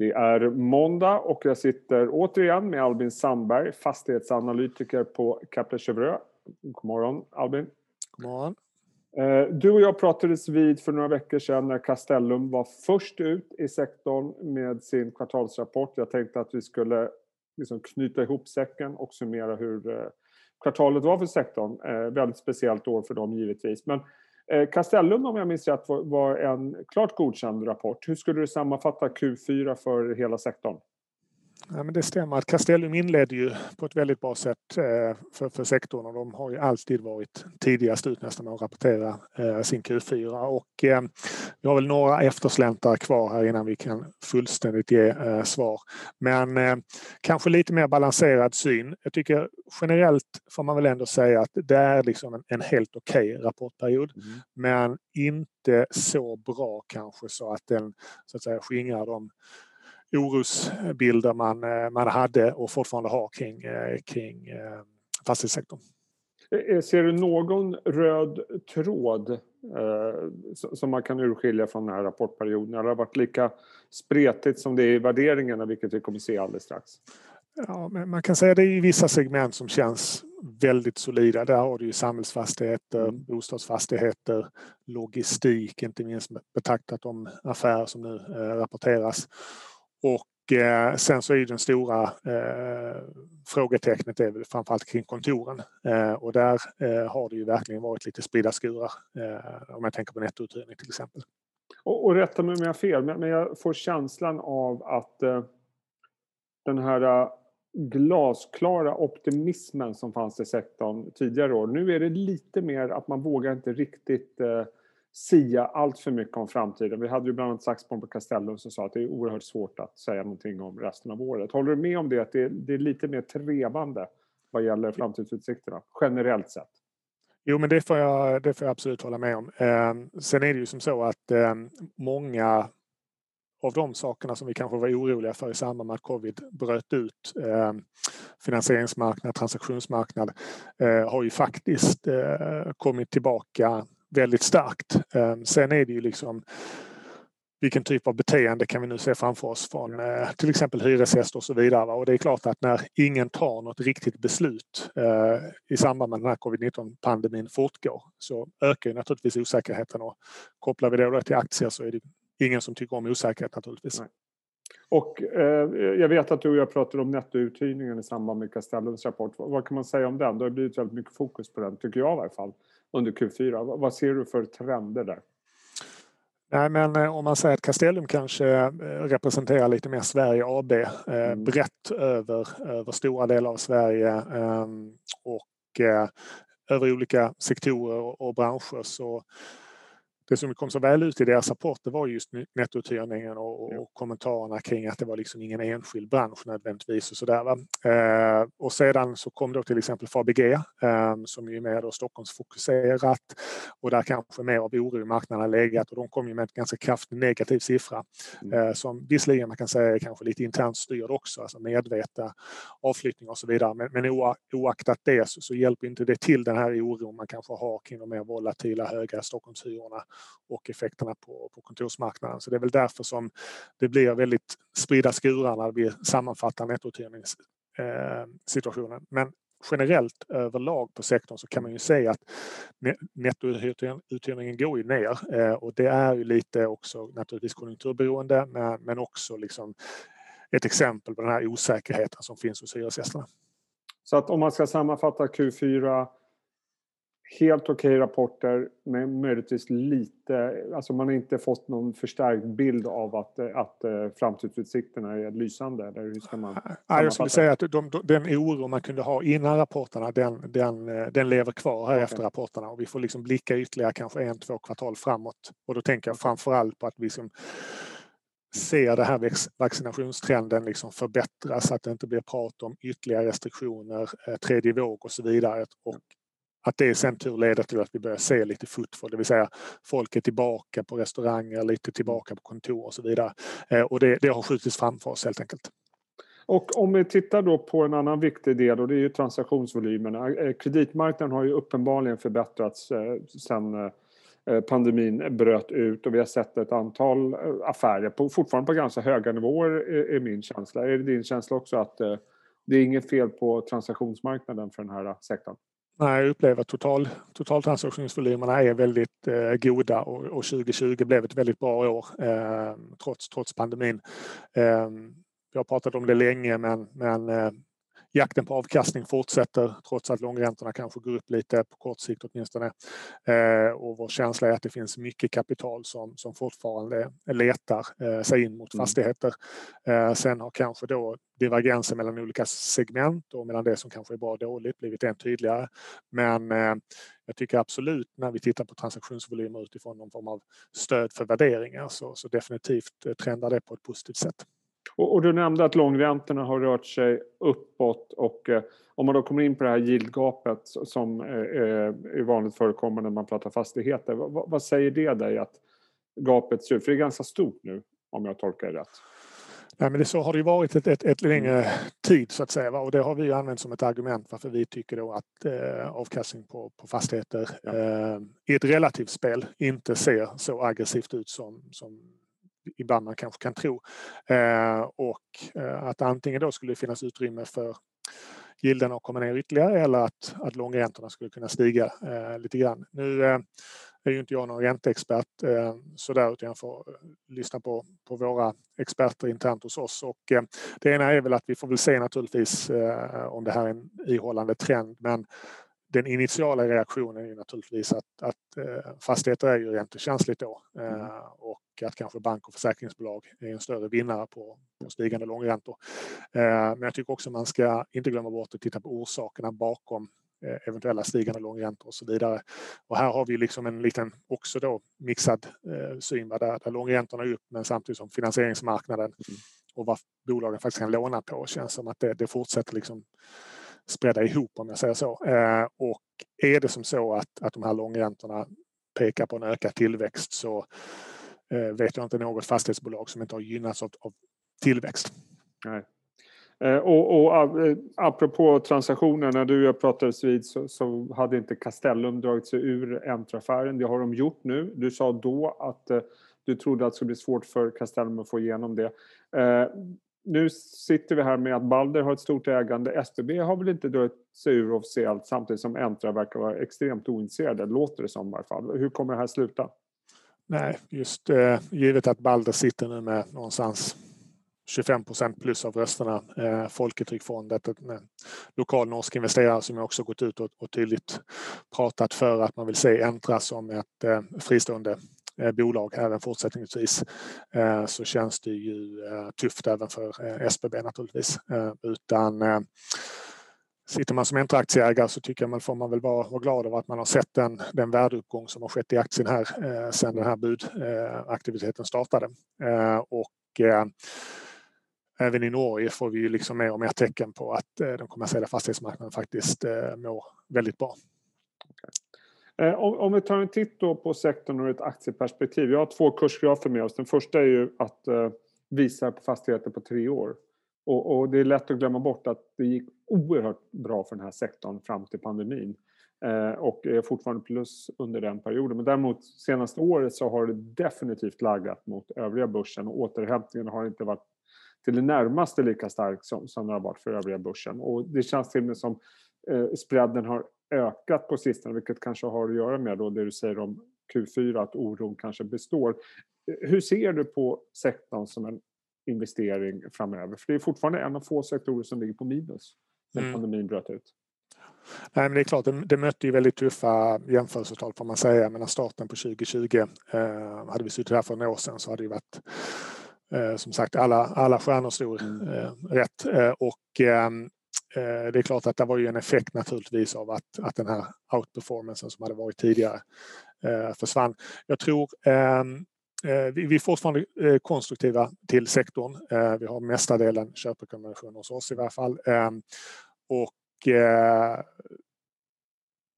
Det är måndag och jag sitter återigen med Albin Sandberg, fastighetsanalytiker på Kepler Chevreux. God morgon Albin. God morgon. Eh, du och jag pratades vid för några veckor sedan när Castellum var först ut i sektorn med sin kvartalsrapport. Jag tänkte att vi skulle liksom knyta ihop säcken och summera hur eh, kvartalet var för sektorn. Eh, väldigt speciellt år för dem givetvis. Men Eh, Castellum om jag minns rätt var en klart godkänd rapport. Hur skulle du sammanfatta Q4 för hela sektorn? Ja, men det stämmer att Castellum inledde ju på ett väldigt bra sätt eh, för, för sektorn och de har ju alltid varit tidigast ut nästan med att rapportera eh, sin Q4 och eh, vi har väl några eftersläntar kvar här innan vi kan fullständigt ge svar. Men kanske lite mer balanserad syn. Jag tycker generellt får man väl ändå säga att det är liksom en, en helt okej okay rapportperiod mm. men inte så bra kanske så att den så att säga skingrar de orosbilder man, eh, man hade och fortfarande har kring, eh, kring eh, fastighetssektorn. Ser du någon röd tråd eh, som man kan urskilja från den här rapportperioden? Eller har det varit lika spretigt som det är i värderingarna, vilket vi kommer se alldeles strax? Ja, man kan säga att det är vissa segment som känns väldigt solida. Där har du ju samhällsfastigheter, mm. bostadsfastigheter, logistik, inte minst betraktat de affärer som nu eh, rapporteras. Och eh, sen så är den stora eh, frågetecknet är väl framförallt kring kontoren. Eh, och där eh, har det ju verkligen varit lite spridda skurar eh, om jag tänker på nettouthyrning till exempel. Och, och rätta mig om jag har fel, men, men jag får känslan av att eh, den här eh, glasklara optimismen som fanns i sektorn tidigare år. Nu är det lite mer att man vågar inte riktigt eh, sia allt för mycket om framtiden. Vi hade ju bland annat Saxborn på Castellum som sa att det är oerhört svårt att säga någonting om resten av året. Håller du med om det, att det är, det är lite mer trevande vad gäller framtidsutsikterna, generellt sett? Jo, men det får jag, det får jag absolut hålla med om. Eh, sen är det ju som så att eh, många av de sakerna som vi kanske var oroliga för i samband med att covid bröt ut, eh, finansieringsmarknad, transaktionsmarknad, eh, har ju faktiskt eh, kommit tillbaka väldigt starkt. Ehm, sen är det ju liksom vilken typ av beteende kan vi nu se framför oss från eh, till exempel hyresgäster och så vidare. Och det är klart att när ingen tar något riktigt beslut eh, i samband med den här covid-19 pandemin fortgår så ökar ju naturligtvis osäkerheten och kopplar vi det då till aktier så är det ingen som tycker om osäkerhet naturligtvis. Nej. Och eh, jag vet att du och jag pratade om nettouthyrningen i samband med Castellums rapport. Vad kan man säga om den? Det har blivit väldigt mycket fokus på den, tycker jag i alla fall under Q4. Vad ser du för trender där? Nej, men eh, om man säger att Castellum kanske eh, representerar lite mer Sverige AB eh, mm. brett över, över stora delar av Sverige ehm, och över olika sektorer och branscher så det som kom så väl ut i deras rapport det var just nettouthyrningen och, och kommentarerna kring att det var liksom ingen enskild bransch nödvändigtvis och sådär. Eh, och sedan så kom då till exempel Fabege eh, som är mer då Stockholmsfokuserat och där kanske mer av oro i marknaden har legat och de kom ju med en ganska kraftig negativ siffra mm. eh, som visserligen man kan säga är kanske lite internt styrd också, alltså medvetna avflyttning och så vidare. Men, men oaktat det så, så hjälper inte det till den här oron man kanske har kring de mer volatila höga Stockholmshyrorna och effekterna på, på kontorsmarknaden. Så det är väl därför som det blir väldigt spridda skurar när vi sammanfattar nettouthyrningssituationen. Men generellt överlag på sektorn så kan man ju säga att nettouthyrningen går ju ner eh, och det är ju lite också naturligtvis konjunkturberoende men också liksom ett exempel på den här osäkerheten som finns hos hyresgästerna. Så att om man ska sammanfatta Q4 helt okej okay rapporter, men möjligtvis lite... Alltså man har inte fått någon förstärkt bild av att, att eh, framtidsutsikterna är lysande. Eller hur ska man ja, jag skulle säga att de, den oro man kunde ha innan rapporterna, den, den, eh, den lever kvar här okay. efter rapporterna. Och vi får liksom blicka ytterligare kanske en, två kvartal framåt. Och då tänker jag framförallt på att vi liksom ser det här vaccinationstrenden liksom förbättras, att det inte blir prat om ytterligare restriktioner, eh, tredje våg och så vidare. Och att det i sin tur leder till att vi börjar se lite footfall, det vill säga folk är tillbaka på restauranger, lite tillbaka på kontor och så vidare. Eh, och det, det har skjutits framför oss helt enkelt. Och om vi tittar då på en annan viktig del och det är ju transaktionsvolymerna. Eh, kreditmarknaden har ju uppenbarligen förbättrats eh, sedan pandemin bröt ut och vi har sett ett antal affärer, på, fortfarande på ganska höga nivåer är min känsla. Är det din känsla också att det är inget fel på transaktionsmarknaden för den här sektorn? Nej, jag upplever att total, totaltransaktionsvolymerna är väldigt eh, goda och, och 2020 blev ett väldigt bra år eh, trots, trots pandemin. Eh, jag har pratat om det länge men, men eh, jakten på avkastning fortsätter trots att långräntorna kanske går upp lite på kort sikt åtminstone. Eh, och vår känsla är att det finns mycket kapital som, som fortfarande letar eh, sig in mot mm. fastigheter. Eh, sen har kanske då divergensen mellan olika segment och mellan det som kanske är bra och dåligt blivit än tydligare. Men jag tycker absolut när vi tittar på transaktionsvolymer utifrån någon form av stöd för värderingar så, så definitivt trendar det på ett positivt sätt. Och, och, du nämnde att långräntorna har rört sig uppåt och eh, om man då kommer in på det här yieldgapet som eh, är vanligt förekommande när man pratar fastigheter. Vad, vad, säger det dig att gapet ser ut? För det är ganska stort nu om jag tolkar det rätt. Nej, men det så har det varit ett, ett, ett längre tid så att säga. Va? Och det har vi använt som ett argument varför vi tycker då att eh, avkastning på, på fastigheter ja. eh, i ett relativt spel inte ser så aggressivt ut som, som ibland man kanske kan tro. Eh, och eh, att antingen då skulle det finnas utrymme för gilden att komma ner ytterligare eller att, att långräntorna skulle kunna stiga eh, lite grann. Nu eh, är ju inte jag någon ränteexpert eh, sådär utan jag får eh, lyssna på, på våra experter internt hos oss. Och, eh, det ena är väl att vi får väl se naturligtvis eh, om det här är en ihållande trend men den initiala reaktionen är naturligtvis att, att eh, fastigheter är ju räntekänsligt då mm. eh, och att kanske bank och försäkringsbolag är en större vinnare på, på stigande långräntor. Eh, men jag tycker också man ska inte glömma bort att titta på orsakerna bakom eventuella stigande långräntor och så vidare. Och här har vi liksom en liten också då mixad eh, syn där, där långräntorna är upp men samtidigt som finansieringsmarknaden mm. och vad bolagen faktiskt kan låna på känns som att det, det fortsätter liksom sprädda ihop om jag säger så. Eh, och är det som så att, att de här långräntorna pekar på en ökad tillväxt så eh, vet jag inte något fastighetsbolag som inte har gynnats av, av tillväxt. Nej. Eh, och, och apropå transaktioner, när du och jag pratades vid så, så hade inte Castellum dragit sig ur Entra-affären. Det har de gjort nu. Du sa då att du trodde att det skulle bli svårt för Castellum att få igenom det nu sitter vi här med att Balder har ett stort ägande. SBB har väl inte dragit sig ur officiellt samtidigt som Entra verkar vara extremt ointresserade, låter det som i alla fall. Hur kommer det här sluta? Nej, just eh, givet att Balder sitter nu med någonstans 25 procent plus av rösterna. Eh, Folketrygfondet, eh, en lokal norsk investerare som också gått ut och, och tydligt pratat för att man vill se Entra som ett eh, fristående Eh, bolag även fortsättningsvis eh, så känns det ju eh, tufft även för SBB naturligtvis. Utan Sitter man som entra så tycker jag man får man väl vara, vara glad över att man har sett den, den värdeuppgång som har skett i aktien här eh, sedan den här budaktiviteten startade. Eh, och eh, även i Norge får vi ju liksom mer och mer tecken på att eh, den kommersiella fastighetsmarknaden faktiskt eh, mår väldigt bra. Eh, om, vi tar en titt då på sektorn ur ett aktieperspektiv. Jag har två kursgrafer med oss. Den första är ju att eh, visa på fastigheter på tre år. Och, och, det är lätt att glömma bort att det gick oerhört bra för den här sektorn fram till pandemin. Eh, och är fortfarande plus under den perioden. Men däremot senaste året så har det definitivt laggat mot övriga börsen och återhämtningen har inte varit till det närmaste lika stark som, som den har varit för övriga börsen. Och det känns till och med som eh, spreaden har ökat på sistone, vilket kanske har att göra med då det du säger om Q4, att oron kanske består. Hur ser du på sektorn som en investering framöver? För det är fortfarande en av få sektorer som ligger på minus när mm. pandemin bröt ut. Nej, men det är klart, det, det mötte ju väldigt tuffa jämförelsetal får man säga. Men starten på 2020, eh, hade vi suttit här för några år sedan så hade det varit eh, som sagt alla, alla stjärnor stod mm. eh, rätt. Eh, och ehm, Eh, Eh, det är klart att det var ju en effekt naturligtvis av att, att den här outperformancen som hade varit tidigare eh, försvann. Jag tror ehm, eh, vi är fortfarande konstruktiva till sektorn. Vi har mestadelen köprekommendationer hos oss i varje fall. Ehm, och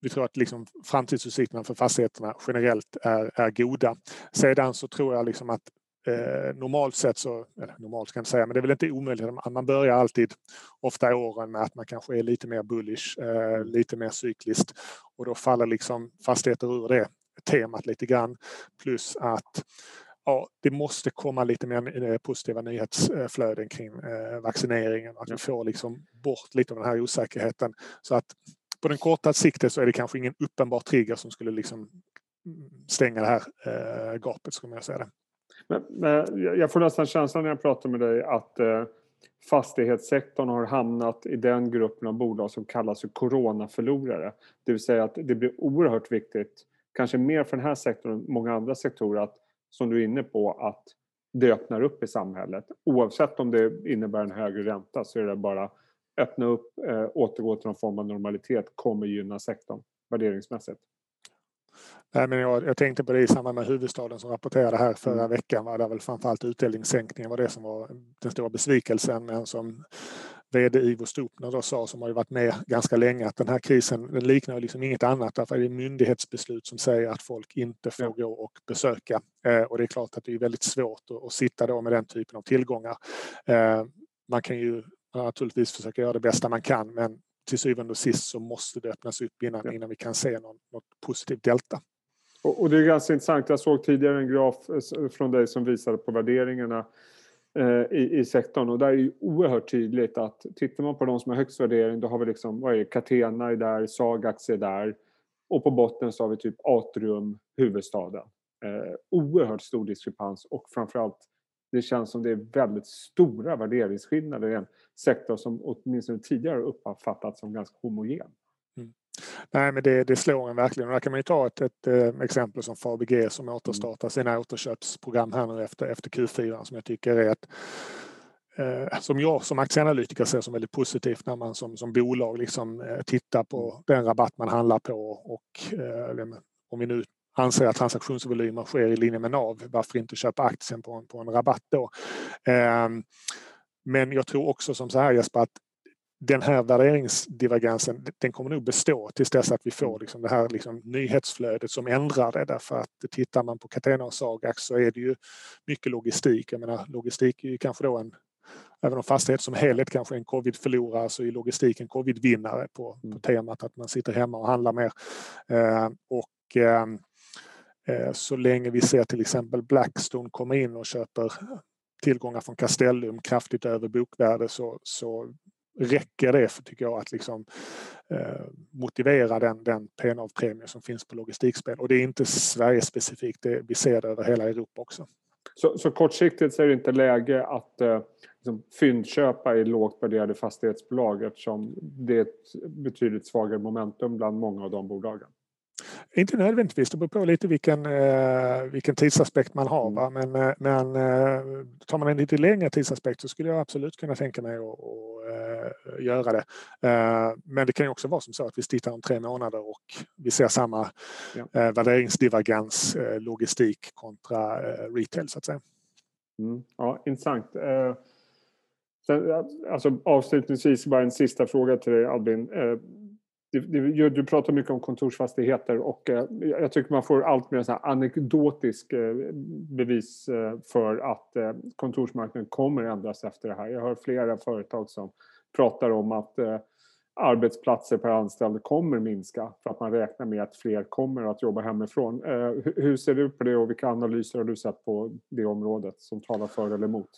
vi tror att liksom framtidsutsikterna för fastigheterna generellt är, är goda. Sedan så tror jag liksom att Eh, normalt sett så, eller normalt ska jag inte säga, men det är väl inte omöjligt att man börjar alltid, ofta i åren, med att man kanske är lite mer bullish, eh, lite mer cykliskt och då faller liksom fastigheter ur det temat lite grann. Plus att ja, det måste komma lite mer positiva nyhetsflöden kring vaccineringen. Att vi får liksom bort lite av den här osäkerheten. Så att på den korta sikten så är det kanske ingen uppenbar trigger som skulle liksom stänga det här eh, gapet, skulle jag säga det. Men, men, jag får nästan känslan när jag pratar med dig att eh, fastighetssektorn har hamnat i den gruppen av bolag som kallas för coronaförlorare. Det vill säga att det blir oerhört viktigt, kanske mer för den här sektorn än många andra sektorer, att, som du är inne på, att det öppnar upp i samhället. Oavsett om det innebär en högre ränta så är det bara öppna upp, eh, återgå till någon form av normalitet kommer gynna sektorn värderingsmässigt. Nej, men jag, jag, tänkte på det i samband med huvudstaden som rapporterade här förra mm. veckan. Var det väl framförallt utdelningssänkningen var det som var den stora besvikelsen. Men som VD Ivo Stupner då sa, som har ju varit med ganska länge, att den här krisen den liknar liksom inget annat. Därför är det myndighetsbeslut som säger att folk inte får gå och besöka. Eh, och det är klart att det är väldigt svårt att, att sitta då med den typen av tillgångar. Eh, man kan ju naturligtvis försöka göra det bästa man kan, men till syvende och sist så måste det öppnas upp innan, innan vi kan se någon, något positivt delta. Och, och, det är ganska intressant. Jag såg tidigare en graf eh, från dig som visade på värderingarna eh, i, i sektorn och där är det oerhört tydligt att tittar man på de som har högst värdering då har vi liksom, vad är Catena är där, Sagax är där och på botten så har vi typ Atrium, huvudstaden. Eh, oerhört stor diskrepans och framförallt det känns som det är väldigt stora värderingsskillnader i en sektor som åtminstone tidigare uppfattats som ganska homogen. Nej, men det, det slår en verkligen. Och där kan man ju ta ett, ett, ett eh, exempel som Fabg som återstartar sina återköpsprogram här nu efter, efter Q4 som jag tycker är ett eh, som jag som aktieanalytiker ser som väldigt positivt när man som, som bolag liksom eh, tittar på mm. den rabatt man handlar på och eh, om vi nu anser att transaktionsvolymer sker i linje med NAV, varför inte köpa aktien på en, på en rabatt då? Eh, men jag tror också som så här Jesper att den här värderingsdivergensen den kommer nog bestå tills dess att vi får liksom det här liksom nyhetsflödet som ändrar det. Därför att tittar man på Catena och Sagax så är det ju mycket logistik. Jag menar, logistik är ju kanske då en Även om fastighet som helhet kanske är en covid-förlorare så är logistik en covid-vinnare på, på, mm. temat att man sitter hemma och handlar mer. Eh, och eh, Eh, så länge vi ser till exempel Blackstone komma in och köper tillgångar från Castellum kraftigt över bokvärde så, så räcker det för, tycker jag, att liksom, eh, motivera den, den PNAV-premie som finns på logistikspel. Och det är inte Sverige-specifikt, det, vi ser det över hela Europa också. Så, så kortsiktigt så är det inte läge att eh, liksom fyndköpa i lågt värderade fastighetsbolag eftersom det är ett betydligt svagare momentum bland många av de bolagen? Inte nödvändigtvis, det beror på lite vilken, eh, vilken tidsaspekt man har. Va? Men, eh, men eh, tar man en lite längre tidsaspekt så skulle jag absolut kunna tänka mig att, att göra det. Men det kan ju också vara som så att vi tittar om tre månader och vi ser samma ja. Värderingsdivergens, logistik kontra retail så att säga. Mm. Ja, intressant. Sen, alltså, avslutningsvis bara en sista fråga till dig Albin du pratar mycket om kontorsfastigheter och eh, jag tycker man får allt mer så här anekdotisk eh, bevis eh, för att eh, kontorsmarknaden kommer ändras efter det här. Jag hör flera företag som pratar om att eh, arbetsplatser per anställd kommer minska för att man räknar med att fler kommer att jobba hemifrån. Eh, hur ser du på det och vilka analyser har du sett på det området som talar för eller emot?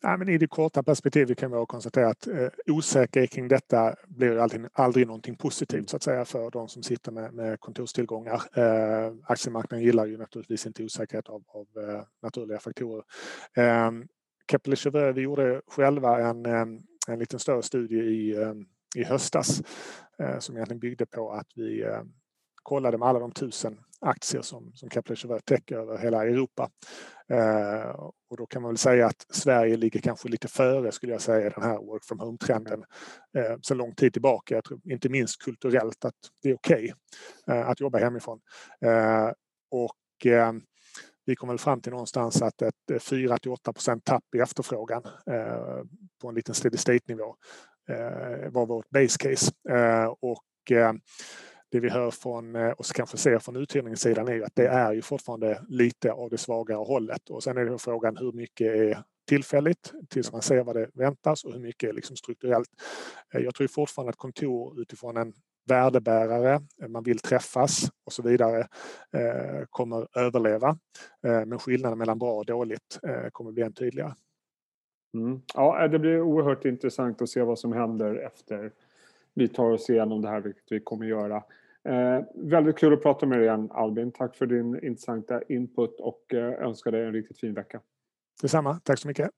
Ja, men I det korta perspektivet kan vi konstatera att eh, osäkerhet kring detta blir aldrig, aldrig någonting positivt så att säga för de som sitter med, med kontorstillgångar. Eh, aktiemarknaden gillar ju naturligtvis inte osäkerhet av, av eh, naturliga faktorer. Eh, Kepler Chevreux, vi gjorde själva en, ehm, en liten större studie i, ehm, i höstas eh, som egentligen byggde på att vi ehm, kollade med alla de tusen aktier som, som Kepler täcker över hela Europa. Eh, och då kan man väl säga att Sverige ligger kanske lite före skulle jag säga den här work from home-trenden eh, så lång tid tillbaka. Jag tror inte minst kulturellt att det är okej okay, eh, att jobba hemifrån. Eh, och eh, vi kom väl fram till någonstans att ett eh, 4 till 8 procent tapp i efterfrågan eh, på en liten steady state-nivå eh, var vårt base case. Eh, och det vi hör från eh, och kanske ser från uthyrningssidan är att det är ju fortfarande lite av det svagare hållet. Och sen är det frågan hur mycket är tillfälligt tills man ser vad det väntas och hur mycket är liksom strukturellt. Eh, jag tror fortfarande att kontor utifrån en värdebärare, eh, man vill träffas och så vidare kommer överleva. Men skillnaden mellan bra och dåligt kommer bli än tydligare. Mm. Ja, det blir oerhört intressant att se vad som händer efter vi tar oss igenom det här, vilket vi kommer göra. Eh, väldigt kul att prata med dig igen Albin. Tack för din intressanta input och eh, önskar dig en riktigt fin vecka. Detsamma. Tack så mycket.